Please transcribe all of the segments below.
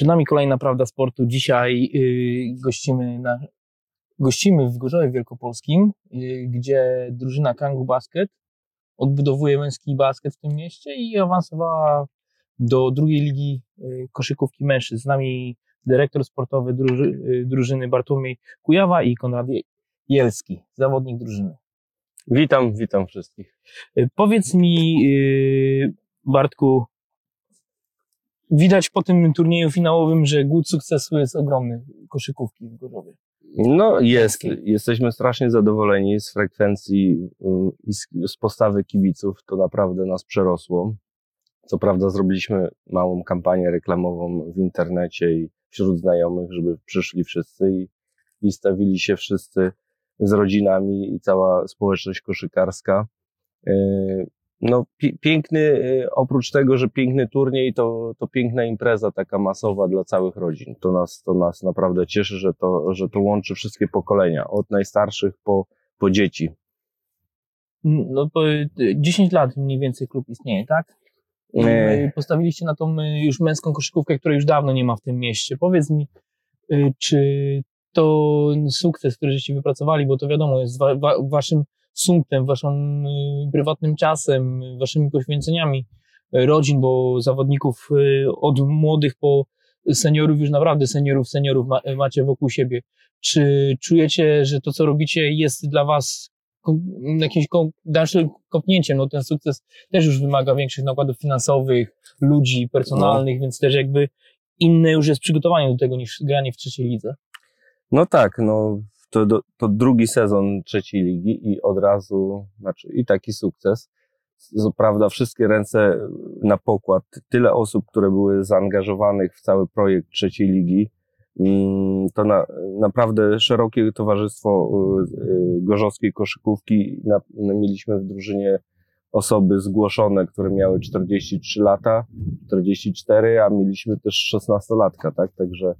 Przed nami kolejna prawda sportu. Dzisiaj y, gościmy, na, gościmy w Gorzowie Wielkopolskim, y, gdzie drużyna Kangu Basket odbudowuje męski basket w tym mieście i awansowała do drugiej ligi y, koszykówki mężczyzn. Z nami dyrektor sportowy druży, drużyny Bartłomiej Kujawa i Konrad Jelski, zawodnik drużyny. Witam, witam wszystkich. Powiedz mi, Bartku, widać po tym turnieju finałowym, że głód sukcesu jest ogromny koszykówki w Gorzowie. No jest, jesteśmy strasznie zadowoleni z frekwencji y, i z, z postawy kibiców. To naprawdę nas przerosło. Co prawda zrobiliśmy małą kampanię reklamową w internecie i wśród znajomych, żeby przyszli wszyscy i, i stawili się wszyscy z rodzinami i cała społeczność koszykarska. Y, No, pi- piękny, y, oprócz tego, że piękny turniej, to, to piękna impreza taka masowa dla całych rodzin. To nas, to nas naprawdę cieszy, że to, że to łączy wszystkie pokolenia, od najstarszych po, po dzieci. No to y, 10 lat mniej więcej klub istnieje, tak? Y, Postawiliście na tą y, już męską koszykówkę, której już dawno nie ma w tym mieście. Powiedz mi, y, czy to sukces, który żeście wypracowali, bo to wiadomo, jest wa, waszym sumptem, waszym y, prywatnym czasem, waszymi poświęceniami y, rodzin, bo zawodników y, od młodych po seniorów, już naprawdę seniorów, seniorów ma, macie wokół siebie. Czy czujecie, że to, co robicie, jest dla was jakimś dalszym kopnięciem? No ten sukces też już wymaga większych nakładów finansowych, ludzi, personalnych, więc też jakby inne już jest przygotowanie do tego niż granie w trzeciej lidze. No tak, no to, to drugi sezon trzeciej ligi i od razu, znaczy i taki sukces. Co prawda wszystkie ręce na pokład, tyle osób, które były zaangażowanych w cały projekt trzeciej ligi, mm, to na, naprawdę szerokie towarzystwo y, y, gorzowskiej koszykówki. Na, no, mieliśmy w drużynie osoby zgłoszone, które miały 43 lata, 44, a mieliśmy też 16-latka, tak? Także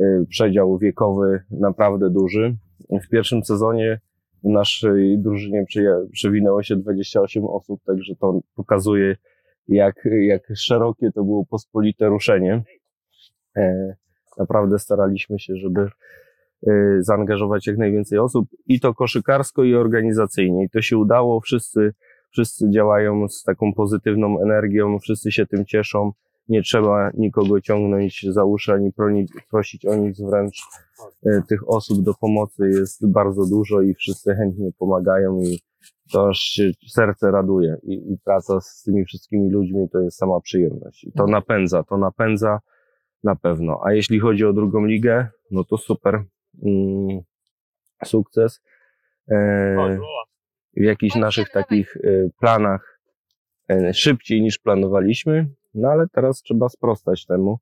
y, przedział wiekowy naprawdę duży. W pierwszym sezonie w naszej drużynie przewinęło się 28 osób, także to pokazuje, jak, jak szerokie to było pospolite ruszenie. E, Naprawdę staraliśmy się, żeby y, zaangażować jak najwięcej osób i to koszykarsko i organizacyjnie. I to się udało. Wszyscy, wszyscy działają z taką pozytywną energią, wszyscy się tym cieszą. Nie trzeba nikogo ciągnąć za uszy ani prosić o nic, wręcz y, tych osób do pomocy jest bardzo dużo i wszyscy chętnie pomagają i to aż się serce raduje i, i praca z tymi wszystkimi ludźmi to jest sama przyjemność. I to napędza, to napędza na pewno. A jeśli chodzi o drugą ligę, no to super. Mm, sukces. E, w jakichś naszych takich e, planach e, szybciej niż planowaliśmy, no ale teraz trzeba sprostać temu.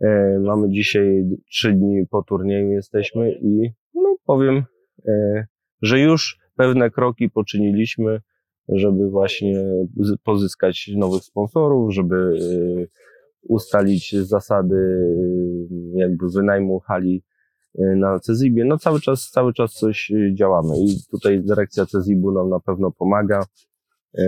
E, mamy dzisiaj trzy dni po turnieju jesteśmy i no powiem, e, że już pewne kroki poczyniliśmy, żeby właśnie pozyskać nowych sponsorów, żeby e, ustalić zasady jakby wynajmu hali e, na Cezibie. No cały czas, cały czas coś e, działamy i tutaj dyrekcja Cezibu nam na pewno pomaga e,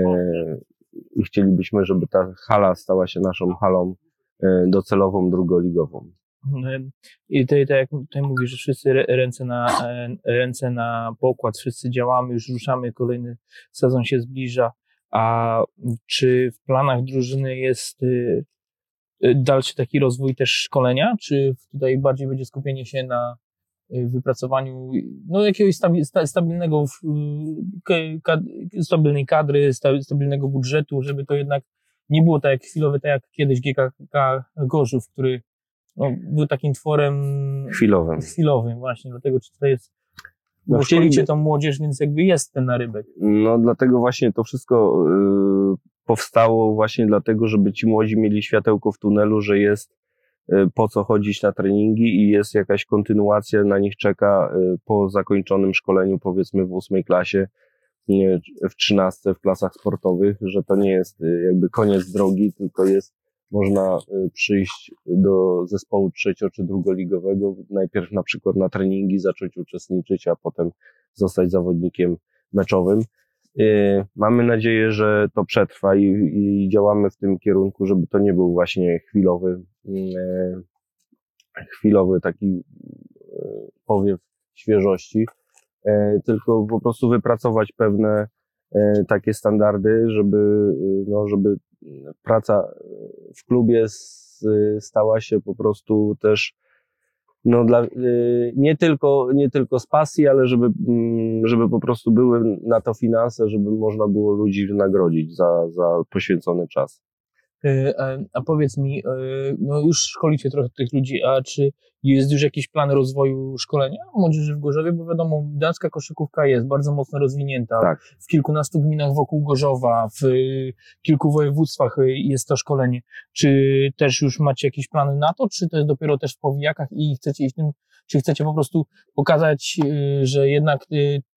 i chcielibyśmy, żeby ta hala stała się naszą halą e, docelową, drugoligową. Ym, I tutaj, tak jak tutaj mówisz, że wszyscy ręce na, e, ręce na pokład, wszyscy działamy, już ruszamy, kolejny sezon się zbliża. A czy w planach drużyny jest y, y, dalszy taki rozwój też szkolenia, czy tutaj bardziej będzie skupienie się na wypracowaniu no, jakiegoś stabi, sta, stabilnego, y, stabilnej kadry, sta, stabilnego budżetu, żeby to jednak nie było tak jak chwilowe, tak jak kiedyś GKK Gorzów, który no, był takim tworem Chwilowym. chwilowym właśnie, dlatego czy to jest No, szkolicie tą młodzież, więc jakby jest ten narybek. No dlatego właśnie to wszystko y, powstało właśnie dlatego, żeby ci młodzi mieli światełko w tunelu, że jest y, po co chodzić na treningi i jest jakaś kontynuacja na nich czeka y, po zakończonym szkoleniu powiedzmy w ósmej klasie, nie, w trzynastce w klasach sportowych, że to nie jest y, jakby koniec drogi, tylko jest można y, przyjść do zespołu trzecio czy drugoligowego, najpierw na przykład na treningi zacząć uczestniczyć, a potem zostać zawodnikiem meczowym. Y, Mamy nadzieję, że to przetrwa i, i działamy w tym kierunku, żeby to nie był właśnie chwilowy, y, chwilowy taki e, powiew świeżości, tylko po prostu wypracować pewne takie standardy, żeby, no, żeby praca w klubie stała się po prostu też no dla, y, nie, tylko, nie tylko z pasji, ale żeby, mm, żeby po prostu były na to finanse, żeby można było ludzi nagrodzić za, za poświęcony czas. Y, A, powiedz mi, y, no już szkolicie trochę tych ludzi, a czy jest już jakiś plan rozwoju szkolenia młodzieży w Gorzowie? Bo wiadomo, damska koszykówka jest bardzo mocno rozwinięta. Tak. W kilkunastu gminach wokół Gorzowa, w y, kilku województwach jest to szkolenie. Czy też już macie jakieś plany na to, czy to jest dopiero też w powijakach i chcecie iść tym, czy chcecie po prostu pokazać, że jednak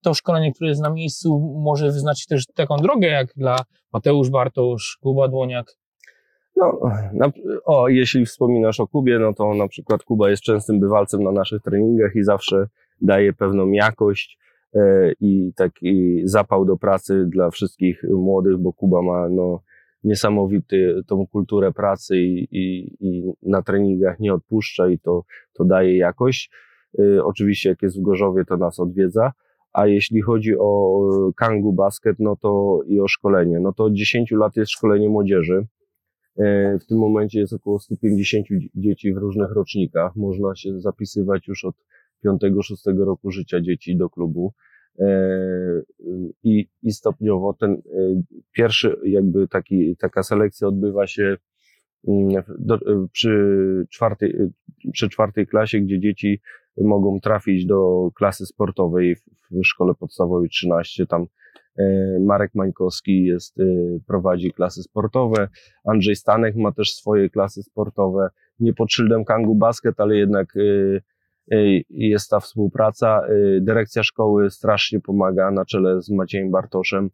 to szkolenie, które jest na miejscu, może wyznaczyć też taką drogę, jak dla Mateusz Bartosz, Kuba Dłoniak, No, na, o, jeśli wspominasz o Kubie, no to na przykład Kuba jest częstym bywalcem na naszych treningach i zawsze daje pewną jakość e, i taki zapał do pracy dla wszystkich młodych, bo Kuba ma no, niesamowity tą kulturę pracy i, i, i na treningach nie odpuszcza i to, to daje jakość. E, oczywiście jak jest w Gorzowie, to nas odwiedza. A jeśli chodzi o Kangu Basket, no to i o szkolenie, no to od 10 lat jest szkolenie młodzieży. E, W tym momencie jest około 150 dzie- dzieci w różnych rocznikach. Można się zapisywać już od 5-6 roku życia dzieci do klubu. E, I, I stopniowo ten e, pierwszy, jakby taki, taka selekcja odbywa się mm, do, przy, czwartej, przy czwartej klasie, gdzie dzieci mogą trafić do klasy sportowej w, w szkole podstawowej 13. Tam Marek Mańkowski jest, e, prowadzi klasy sportowe. Andrzej Stanek ma też swoje klasy sportowe. Nie pod szyldem Kangu Basket, ale jednak y, jest ta współpraca. Dyrekcja szkoły strasznie pomaga na czele z Maciejem Bartoszem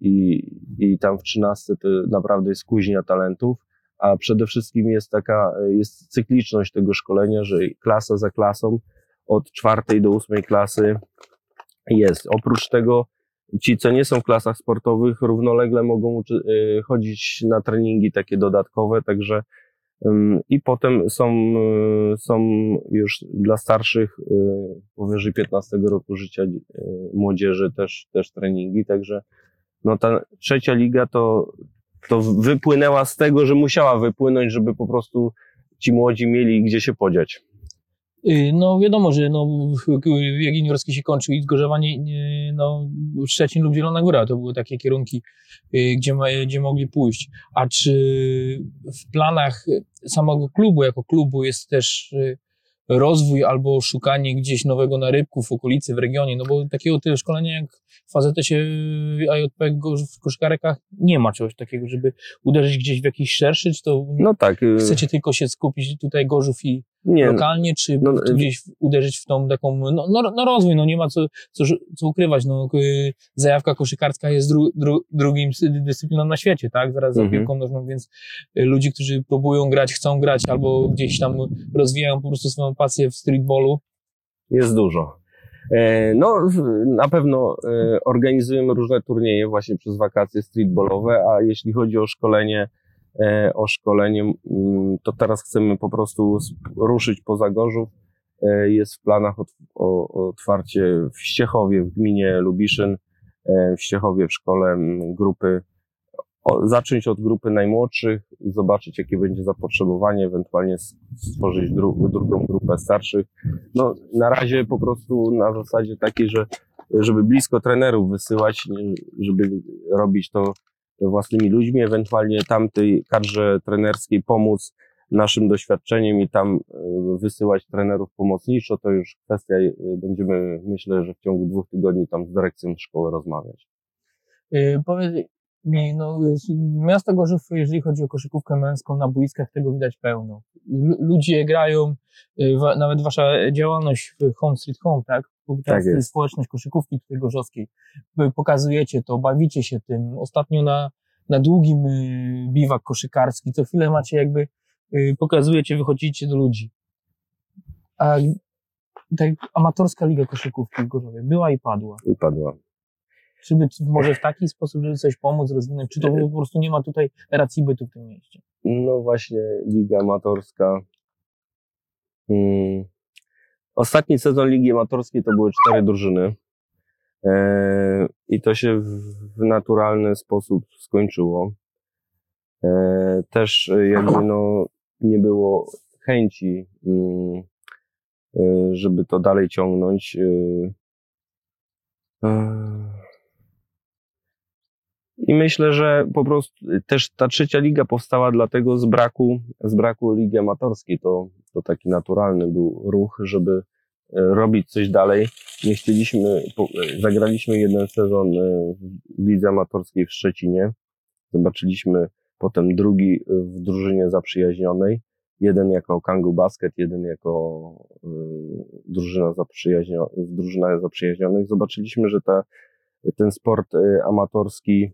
i, i tam w 13 to naprawdę jest kuźnia talentów, a przede wszystkim jest taka, jest cykliczność tego szkolenia, że klasa za klasą od czwartej do ósmej klasy jest. Oprócz tego ci, co nie są w klasach sportowych, równolegle mogą y, chodzić na treningi takie dodatkowe, także i potem są, y, są już dla starszych y, powyżej 15 roku życia młodzieży też, też treningi, także no ta trzecia liga to, to wypłynęła z tego, że musiała wypłynąć, żeby po prostu ci młodzi mieli gdzie się podziać. Y, No wiadomo, że no, jak juniorski się kończył i zgorzewanie, y, no Szczecin lub Zielona Góra to były takie kierunki, y, gdzie, gdzie mogli pójść. A czy w planach samego klubu, jako klubu jest też rozwój albo szukanie gdzieś nowego narybku w okolicy, w regionie, no bo takiego tyle szkolenia jak w AZS-ie AJP w koszykarkach nie ma czegoś takiego, żeby uderzyć gdzieś w jakiś szerszy, czy to No tak. chcecie tylko się skupić tutaj Gorzów i nie, lokalnie, czy no, czy gdzieś uderzyć w tą taką, no, no, no rozwój, no nie ma co, co, co ukrywać, no y, zajawka koszykarska jest dru, dru, drugim dy- dyscypliną na świecie, tak, zaraz za Mhm. piłką nożną, więc y, ludzi, którzy próbują grać, chcą grać, albo gdzieś tam rozwijają po prostu swoją pasję w streetballu, Jest dużo. E, No, na pewno e, organizujemy różne turnieje właśnie przez wakacje streetballowe, a jeśli chodzi o szkolenie, o szkolenie, mm, to teraz chcemy po prostu ruszyć poza Gorzów. E, Jest w planach otwarcie w Ściechowie, w gminie Lubiszyn, e, w Ściechowie w szkole grupy, zacząć od grupy najmłodszych, zobaczyć jakie będzie zapotrzebowanie, ewentualnie stworzyć dru- drugą grupę starszych. No, na razie po prostu na zasadzie takiej, że żeby blisko trenerów wysyłać, żeby robić to własnymi ludźmi, ewentualnie tamtej kadrze trenerskiej pomóc naszym doświadczeniem i tam e, wysyłać trenerów pomocniczo, to już kwestia, e, będziemy myślę, że w ciągu dwóch tygodni tam z dyrekcją szkoły rozmawiać. powiedz mi, no miasto Gorzów, jeżeli chodzi o koszykówkę męską, na boiskach tego widać pełno. Lu- Ludzie grają, nawet wasza działalność w Home Street Home, tak? Bo teraz Tak jest. społeczność koszykówki tutaj gorzowskiej. Pokazujecie to, bawicie się tym. Ostatnio na, na długim y, biwak koszykarski, co chwilę macie jakby, y, pokazujecie, wychodzicie do ludzi. A tak, amatorska liga koszykówki w Gorzowie była i padła. I padła. Czy by może w taki sposób, żeby coś pomóc, rozwinąć, czy to po prostu nie ma tutaj racji bytu w tym mieście? No właśnie, liga amatorska Mm. Ostatni sezon Ligi Amatorskiej to były cztery drużyny. E, I to się w, naturalny sposób skończyło. E, też jakby no, nie było chęci, mm, e, żeby to dalej ciągnąć. I myślę, że po prostu też ta trzecia liga powstała dlatego z braku, z braku ligi amatorskiej. To, to taki naturalny był ruch, żeby e, robić coś dalej. Nie chcieliśmy, e, zagraliśmy jeden sezon e, w lidze amatorskiej w Szczecinie. Zobaczyliśmy potem drugi w drużynie zaprzyjaźnionej. Jeden jako Kangu Basket, jeden jako drużyna zaprzyjaźnio, drużyna zaprzyjaźnionych. Zobaczyliśmy, że ta, ten sport amatorski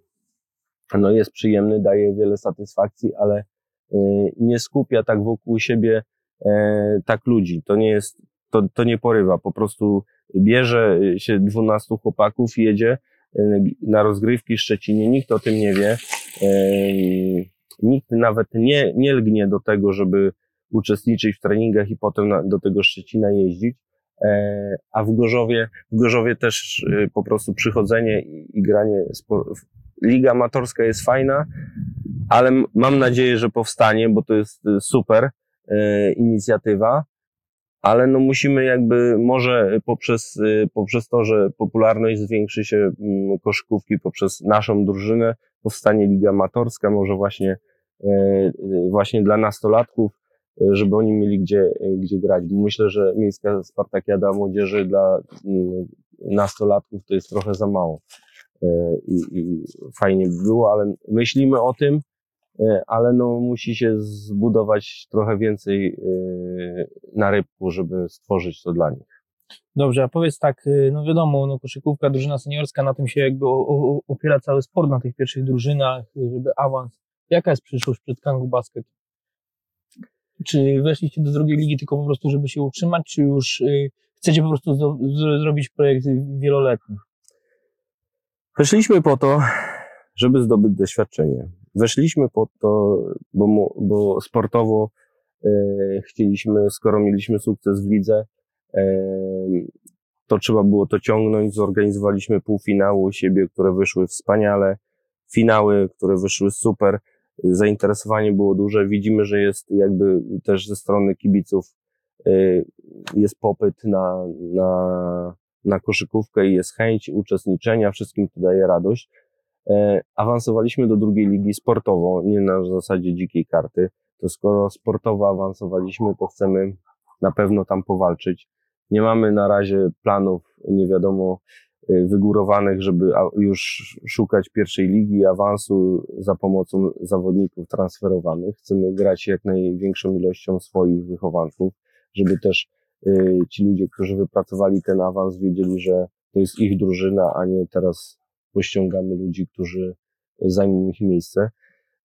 no jest przyjemny, daje wiele satysfakcji, ale y, nie skupia tak wokół siebie e, tak ludzi. To nie jest, to, to nie porywa. Po prostu bierze się 12 chłopaków, jedzie y, na rozgrywki w Szczecinie, nikt o tym nie wie. E, Nikt nawet nie, nie lgnie do tego, żeby uczestniczyć w treningach i potem na, do tego Szczecina jeździć. E, A w Gorzowie, w Gorzowie też y, po prostu przychodzenie i, i granie spo, Liga amatorska jest fajna, ale mam nadzieję, że powstanie, bo to jest y, super e, inicjatywa, ale no musimy jakby może poprzez, y, poprzez to, że popularność zwiększy się mm, koszykówki poprzez naszą drużynę, powstanie Liga Amatorska, może właśnie, y, właśnie dla nastolatków, żeby oni mieli gdzie, gdzie grać. Myślę, że Miejska Spartakiada Młodzieży dla mm, nastolatków to jest trochę za mało i, i fajnie by było, ale myślimy o tym, e, ale no musi się zbudować trochę więcej e, na rybku, żeby stworzyć to dla nich. Dobrze, a powiedz tak, no wiadomo, no koszykówka, drużyna seniorska, na tym się jakby opiera cały sport, na tych pierwszych drużynach, żeby awans. Jaka jest przyszłość przed Kangu Basket? Czy weszliście do drugiej ligi tylko po prostu, żeby się utrzymać, czy już chcecie po prostu zrobić projekt wieloletni? Weszliśmy po to, żeby zdobyć doświadczenie. Weszliśmy po to, bo, bo sportowo e, chcieliśmy, skoro mieliśmy sukces w lidze, e, to trzeba było to ciągnąć. Zorganizowaliśmy półfinały u siebie, które wyszły wspaniale, finały, które wyszły super. Zainteresowanie było duże. Widzimy, że jest jakby też ze strony kibiców e, jest popyt na, na, na koszykówkę i jest chęć uczestniczenia, wszystkim to daje radość. E, awansowaliśmy do drugiej ligi sportowo, nie na zasadzie dzikiej karty. To skoro sportowo awansowaliśmy, to chcemy na pewno tam powalczyć. Nie mamy na razie planów, nie wiadomo, e, wygórowanych, żeby już szukać pierwszej ligi, awansu za pomocą zawodników transferowanych. Chcemy grać jak największą ilością swoich wychowanków, żeby też ci ludzie, którzy wypracowali ten awans, wiedzieli, że to jest ich drużyna, a nie teraz pościągamy ludzi, którzy zajmą ich miejsce.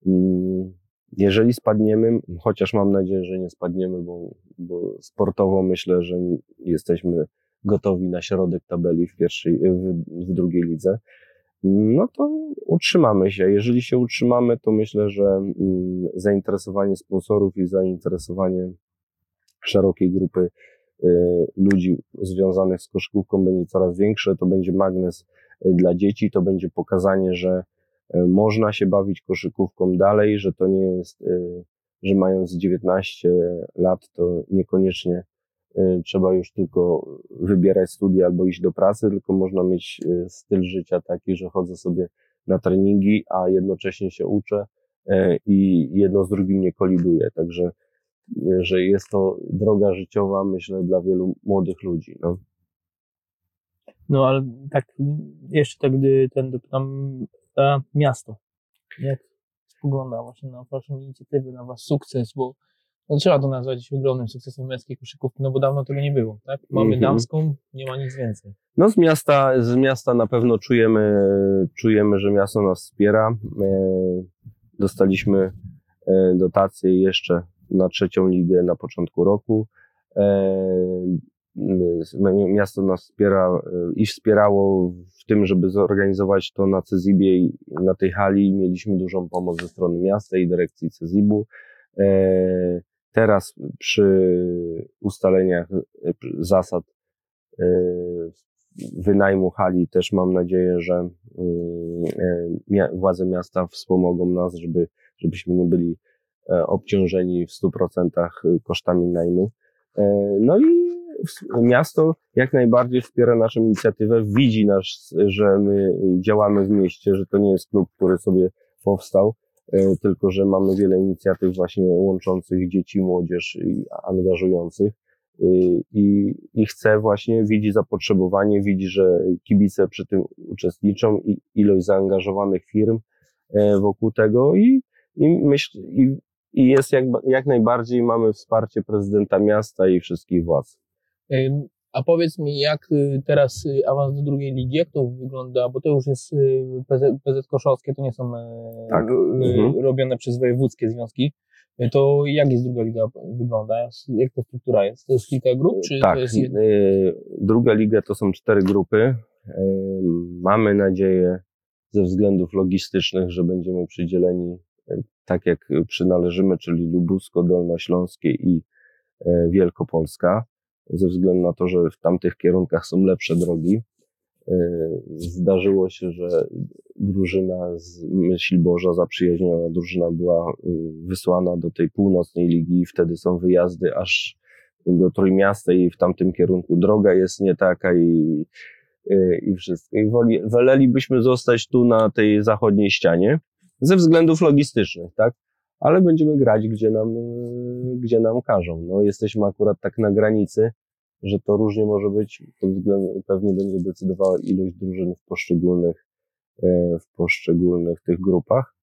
Mm, Jeżeli spadniemy, chociaż mam nadzieję, że nie spadniemy, bo, bo sportowo myślę, że jesteśmy gotowi na środek tabeli w pierwszej, w, w drugiej lidze, no to utrzymamy się. Jeżeli się utrzymamy, to myślę, że mm, zainteresowanie sponsorów i zainteresowanie szerokiej grupy y, ludzi związanych z koszykówką będzie coraz większe. To będzie magnes y, dla dzieci, to będzie pokazanie, że y, można się bawić koszykówką dalej, że to nie jest, y, że mając 19 lat, to niekoniecznie y, trzeba już tylko wybierać studia albo iść do pracy, tylko można mieć y, styl życia taki, że chodzę sobie na treningi, a jednocześnie się uczę y, i jedno z drugim nie koliduje. Także że jest to droga życiowa, myślę, dla wielu młodych ludzi. No. No ale tak, jeszcze tak, gdy ten dopytam, a miasto, jak spogląda właśnie na waszą inicjatywę, na wasz sukces, bo no, trzeba to nazwać ogromnym sukcesem męskiej koszykówki, no bo dawno tego nie było, tak? Mamy Mhm. damską, nie ma nic więcej. no z miasta, z miasta na pewno czujemy, czujemy, że miasto nas wspiera. E, Dostaliśmy e, dotacje jeszcze na trzecią ligę na początku roku. E, Miasto nas wspiera e, i wspierało w tym, żeby zorganizować to na Cezibie na tej hali. Mieliśmy dużą pomoc ze strony miasta i dyrekcji Cezibu. E, Teraz przy ustaleniach y, zasad wynajmu hali też mam nadzieję, że władze miasta wspomogą nas, żeby, żebyśmy nie byli e, obciążeni w 100% kosztami najmu. E, No i miasto jak najbardziej wspiera naszą inicjatywę, widzi nas, że my działamy w mieście, że to nie jest klub, który sobie powstał, e, tylko że mamy wiele inicjatyw właśnie łączących dzieci, młodzież i angażujących. I, I chce właśnie, widzi zapotrzebowanie, widzi, że kibice przy tym uczestniczą i ilość zaangażowanych firm e, wokół tego i, i myśl, i, i jest jak, jak najbardziej mamy wsparcie prezydenta miasta i wszystkich władz. A powiedz mi, jak y, teraz y, awans do drugiej ligi, jak to wygląda? Bo to już jest y, PZ, PZ Koszowskie, to nie są e, Tak. Mhm. robione przez wojewódzkie związki. To jak jest druga liga wygląda? Jak ta struktura jest? To jest kilka grup, czy tak, to jest jedna? druga liga to są cztery grupy. Mamy nadzieję ze względów logistycznych, że będziemy przydzieleni tak jak przynależymy, czyli Lubusko, Dolnośląskie i y, Wielkopolska, ze względu na to, że w tamtych kierunkach są lepsze drogi. Y, Zdarzyło się, że drużyna z Myślborza, zaprzyjaźniona drużyna była y, wysłana do tej północnej ligi i wtedy są wyjazdy aż do Trójmiasta i w tamtym kierunku droga jest nie taka i, i wszystko. I woli, wolelibyśmy zostać tu na tej zachodniej ścianie ze względów logistycznych, tak? Ale będziemy grać, gdzie nam, y, gdzie nam każą. No, jesteśmy akurat tak na granicy, że to różnie może być. To względ, pewnie będzie decydowała ilość drużyn w poszczególnych, e, w poszczególnych tych grupach.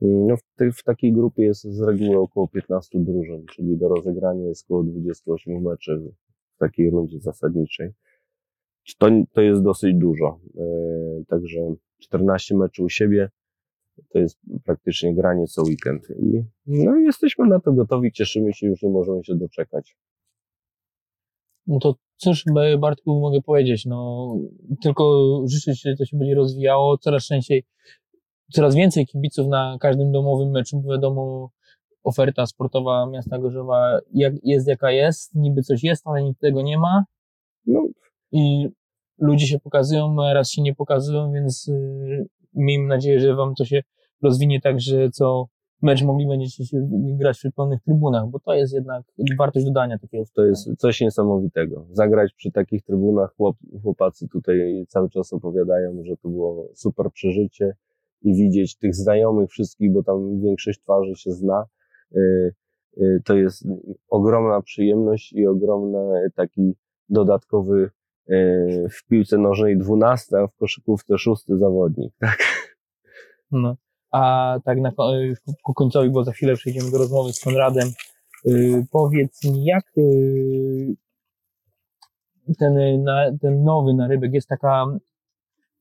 No, w, tej, w takiej grupie jest z reguły około 15 drużyn, czyli do rozegrania jest około 28 meczy w takiej rundzie zasadniczej. To, to jest dosyć dużo. E, Także 14 meczy u siebie to jest praktycznie granie co weekend. I, no i jesteśmy na to gotowi, cieszymy się, już nie możemy się doczekać. No to cóż, Bartku, mogę powiedzieć, no tylko życzę Ci, że to się będzie rozwijało coraz częściej, coraz więcej kibiców na każdym domowym meczu, bo wiadomo, oferta sportowa miasta Gorzowa jak, jest jaka jest, niby coś jest, ale nic tego nie ma No, i ludzie się pokazują, raz się nie pokazują, więc y, miejmy nadzieję, że Wam to się rozwinie tak, że co mecz mogli będziecie się grać przy pełnych trybunach, bo to jest jednak wartość dodania takiego To jest coś niesamowitego. Zagrać przy takich trybunach, chłop, chłopacy tutaj cały czas opowiadają, że to było super przeżycie i widzieć tych znajomych wszystkich, bo tam większość twarzy się zna. Y, y, To jest ogromna przyjemność i ogromny taki dodatkowy w piłce nożnej 12, a w koszykówce szósty zawodnik. Tak? No. A tak na już ku- końcowi, bo za chwilę przejdziemy do rozmowy z Konradem. Yy, powiedz mi, jak ten, y, na, ten nowy narybek jest taka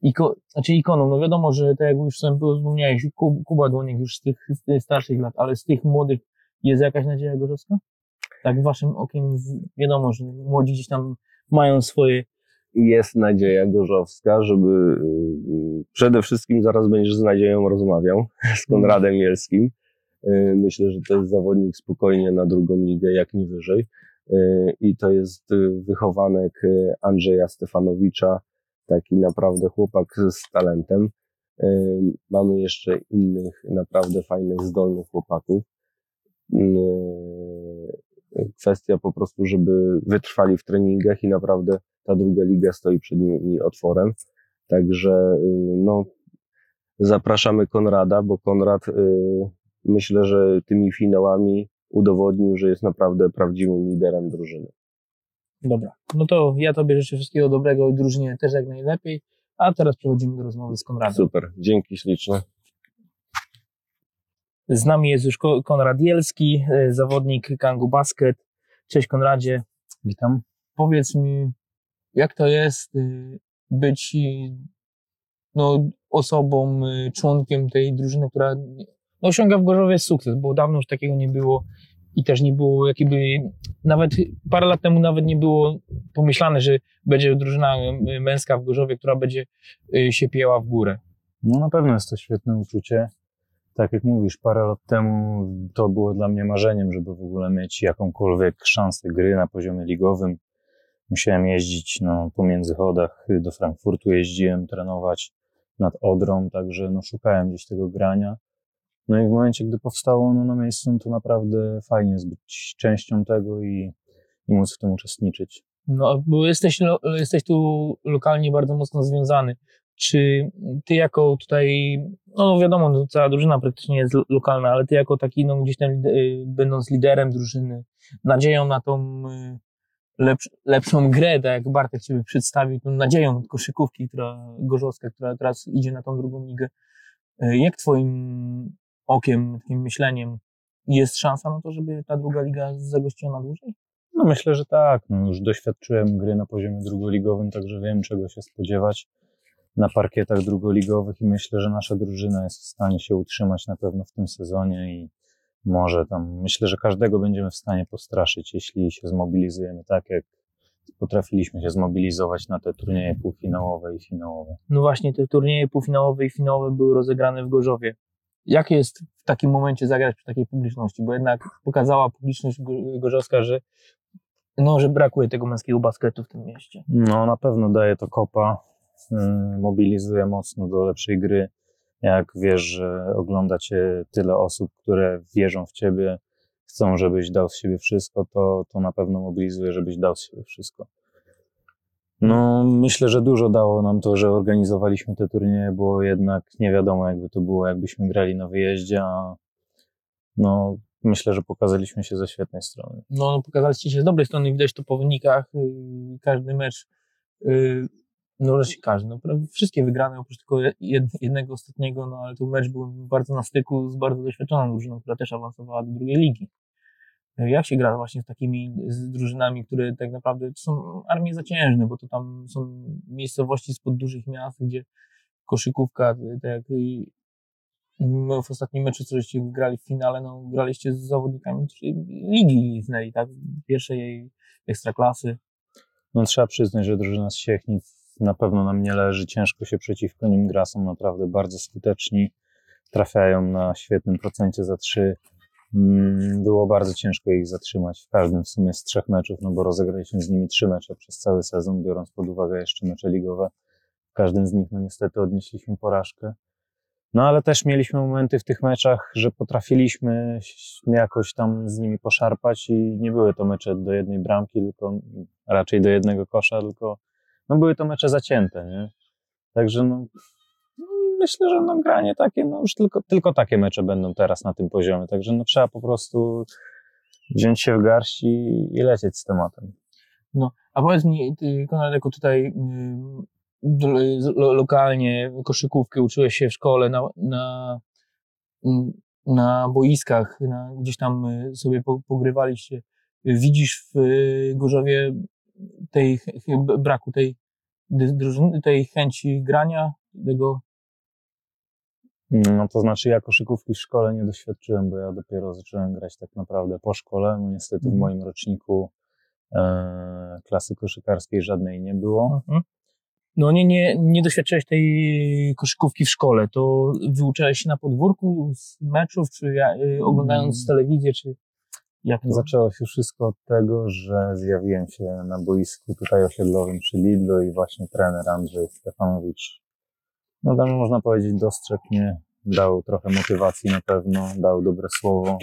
iko, znaczy ikoną, no wiadomo, że tak jak już sam wspomniałeś, Ku- Kuba Dłoniek już z tych, z tych starszych lat, ale z tych młodych jest jakaś nadzieja gorzowska? Tak waszym okiem wiadomo, że młodzi gdzieś tam mają swoje jest nadzieja gorzowska, żeby y, przede wszystkim zaraz będziesz z nadzieją rozmawiał z Konradem Jelskim. Y, Myślę, że to jest zawodnik spokojnie na drugą ligę, jak nie wyżej. Y, I to jest y, wychowanek y, Andrzeja Stefanowicza, taki naprawdę chłopak z talentem. Y, Mamy jeszcze innych naprawdę fajnych, zdolnych chłopaków. Y, Kwestia po prostu, żeby wytrwali w treningach i naprawdę ta druga liga stoi przed nimi otworem. Także y, no, zapraszamy Konrada, bo Konrad y, myślę, że tymi finałami udowodnił, że jest naprawdę prawdziwym liderem drużyny. Dobra, no to ja Tobie życzę wszystkiego dobrego i drużynie też jak najlepiej. A teraz przechodzimy do rozmowy z Konradem. Super, dzięki śliczne. Z nami jest już Ko- Konrad Jelski, e, zawodnik Kangu Basket. Cześć Konradzie. Witam. Powiedz mi, jak to jest y, być y, no, osobą, y, członkiem tej drużyny, która no, osiąga w Gorzowie sukces, bo dawno już takiego nie było i też nie było jakby, nawet parę lat temu nawet nie było pomyślane, że będzie drużyna męska w Gorzowie, która będzie się pieła w górę. No na pewno jest to świetne uczucie. tak jak mówisz, parę lat temu to było dla mnie marzeniem, żeby w ogóle mieć jakąkolwiek szansę gry na poziomie ligowym. Musiałem jeździć no, po międzychodach, do Frankfurtu jeździłem trenować nad Odrą, także no, szukałem gdzieś tego grania. No i w momencie, gdy powstało ono na miejscu, no to naprawdę fajnie jest być częścią tego i, i móc w tym uczestniczyć. No, bo jesteś, jesteś tu lokalnie bardzo mocno związany. Czy ty jako tutaj, no wiadomo, no, cała drużyna praktycznie jest lo- lokalna, ale ty jako taki, no gdzieś tam y, będąc liderem drużyny, nadzieją na tą y, lepsz, lepszą grę, tak jak Bartek ciebie przedstawił, tą nadzieją koszykówki, która gorzowska, która teraz idzie na tą drugą ligę. Y, Jak twoim okiem, takim myśleniem jest szansa na to, żeby ta druga liga zagościła na dłużej? No myślę, że tak. No już doświadczyłem gry na poziomie drugoligowym, także wiem czego się spodziewać na parkietach drugoligowych i myślę, że nasza drużyna jest w stanie się utrzymać na pewno w tym sezonie i może tam, myślę, że każdego będziemy w stanie postraszyć, jeśli się zmobilizujemy tak, jak potrafiliśmy się zmobilizować na te turnieje półfinałowe i finałowe. No właśnie, te turnieje półfinałowe i finałowe były rozegrane w Gorzowie. Jak jest w takim momencie zagrać przy takiej publiczności? Bo jednak pokazała publiczność go- gorzowska, że, no, że brakuje tego męskiego basketu w tym mieście. No na pewno daje to kopa, yy, mobilizuje mocno do lepszej gry. Jak wiesz, że ogląda cię tyle osób, które wierzą w ciebie, chcą, żebyś dał z siebie wszystko, to, to na pewno mobilizuje, żebyś dał z siebie wszystko. No, myślę, że dużo dało nam to, że organizowaliśmy te turnieje, bo jednak nie wiadomo, jakby to było, jakbyśmy grali na wyjeździe, a no, myślę, że pokazaliśmy się ze świetnej strony. No, pokazaliście się z dobrej strony, widać to po wynikach. Yy, każdy mecz, yy, no wreszcie każdy, no, wszystkie wygrane oprócz tylko jed- jednego ostatniego, no ale to mecz był bardzo na styku z bardzo doświadczoną drużyną, która też awansowała do drugiej ligi. Yy, Jak się gra właśnie z takimi z drużynami, które tak naprawdę to są armie zaciężne, bo to tam są miejscowości spod dużych miast, gdzie koszykówka, tak jak no, w ostatnim meczu, co żeście grali w finale, no, graliście z zawodnikami ligi liznęli, tak? Pierwszej jej ekstraklasy. No trzeba przyznać, że drużyna z Siechnic na pewno nam nie leży, ciężko się przeciwko nim gra, są naprawdę bardzo skuteczni, trafiają na świetnym procencie za trzy. Mm, Było bardzo ciężko ich zatrzymać w każdym w sumie z trzech meczów, no bo rozegraliśmy z nimi trzy mecze przez cały sezon, biorąc pod uwagę jeszcze mecze ligowe. W każdym z nich no niestety odnieśliśmy porażkę. No ale też mieliśmy momenty w tych meczach, że potrafiliśmy jakoś tam z nimi poszarpać i nie były to mecze do jednej bramki, tylko raczej do jednego kosza, tylko no były to mecze zacięte, nie? Także no, no, myślę, że no granie takie, no już tylko, tylko takie mecze będą teraz na tym poziomie, także no trzeba po prostu wziąć się w garść i, i lecieć z tematem. A powiedz mi, Konrad, jako tutaj z- lo, lokalnie koszykówkę uczyłeś się w szkole na, na, ym, na boiskach, na, gdzieś tam y, sobie po, pogrywaliście. Widzisz w y, Gorzowie tej braku tej tej chęci grania, tego No to znaczy ja koszykówki w szkole nie doświadczyłem, bo ja dopiero zacząłem grać tak naprawdę po szkole. No, niestety w Mhm. moim roczniku e, klasy koszykarskiej żadnej nie było. Mhm. No nie, nie, nie doświadczyłeś tej koszykówki w szkole, to wyuczałeś się na podwórku z meczów, czy ja, y, oglądając telewizję, czy jak to? Zaczęło się wszystko od tego, że zjawiłem się na boisku tutaj osiedlowym przy Lidlu i właśnie trener Andrzej Stefanowicz, no tam można powiedzieć, dostrzegł mnie, dał trochę motywacji na pewno, dał dobre słowo,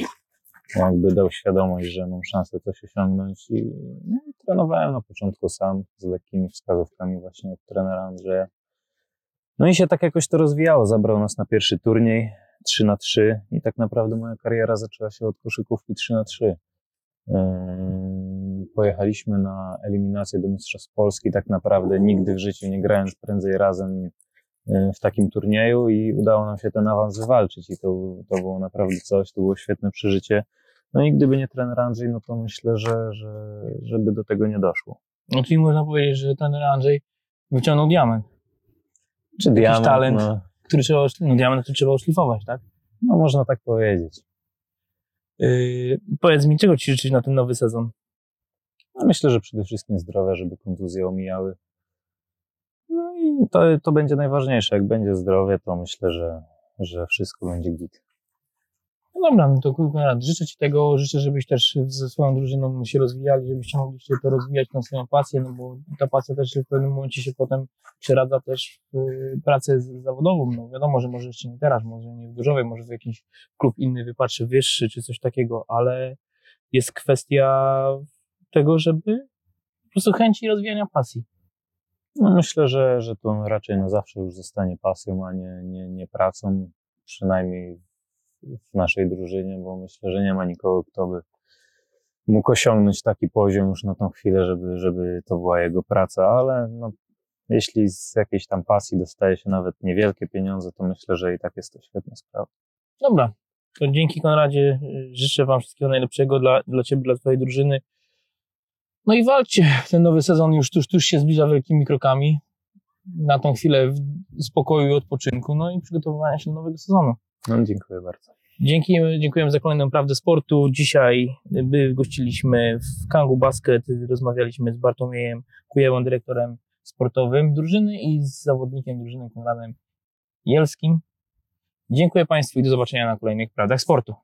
jakby dał świadomość, że mam szansę coś osiągnąć i no, trenowałem na początku sam z lekkimi wskazówkami właśnie od trenera Andrzeja. No i się tak jakoś to rozwijało. Zabrał nas na pierwszy turniej 3 na 3 i tak naprawdę moja kariera zaczęła się od koszykówki 3 na 3 Yy, Pojechaliśmy na eliminację do Mistrzostw Polski, tak naprawdę nigdy w życiu nie grając prędzej razem yy, w takim turnieju i udało nam się ten awans wywalczyć i to, to było naprawdę coś, to było świetne przeżycie. No i gdyby nie trener Andrzej, no to myślę, że, że żeby do tego nie doszło. No czyli można powiedzieć, że ten Andrzej wyciągnął diament, Czy diament, talent. No, który trzeba, no diament, który trzeba oszlifować, tak? no można tak powiedzieć. Yy, powiedz mi, czego ci życzyć na ten nowy sezon? No myślę, że przede wszystkim zdrowia, żeby kontuzje omijały. No i to, to będzie najważniejsze. Jak będzie zdrowie, to myślę, że, że wszystko będzie git. No dobra, no to Konrad, życzę Ci tego, życzę, żebyś też ze swoją drużyną się rozwijali, żebyście mogliście to rozwijać, tą swoją pasję, no bo ta pasja też w pewnym momencie się potem przeradza też w y, pracę zawodową. No wiadomo, że może jeszcze nie teraz, może nie w Gorzowej, może w jakiś klub inny wypatrzy wyższy czy coś takiego, ale jest kwestia tego, żeby po prostu chęci rozwijania pasji. No myślę, że, że to raczej na zawsze już zostanie pasją, a nie, nie, nie pracą, przynajmniej w naszej drużynie, bo myślę, że nie ma nikogo, kto by mógł osiągnąć taki poziom już na tą chwilę, żeby, żeby to była jego praca, ale no, jeśli z jakiejś tam pasji dostaje się nawet niewielkie pieniądze, to myślę, że i tak jest to świetna sprawa. Dobra, to dzięki Konradzie. Życzę Wam wszystkiego najlepszego dla, dla Ciebie, dla Twojej drużyny. No i walczcie. Ten nowy sezon już tuż, tuż się zbliża wielkimi krokami. Na tą chwilę spokoju i odpoczynku, no i przygotowywania się do nowego sezonu. No, dziękuję bardzo. Dzięki, dziękujemy za kolejną Prawdę Sportu. Dzisiaj gościliśmy w Kangu Basket, rozmawialiśmy z Bartłomiejem Kujewą, dyrektorem sportowym drużyny i z zawodnikiem drużyny Konradem Jelskim. Dziękuję Państwu i do zobaczenia na kolejnych Prawdach Sportu.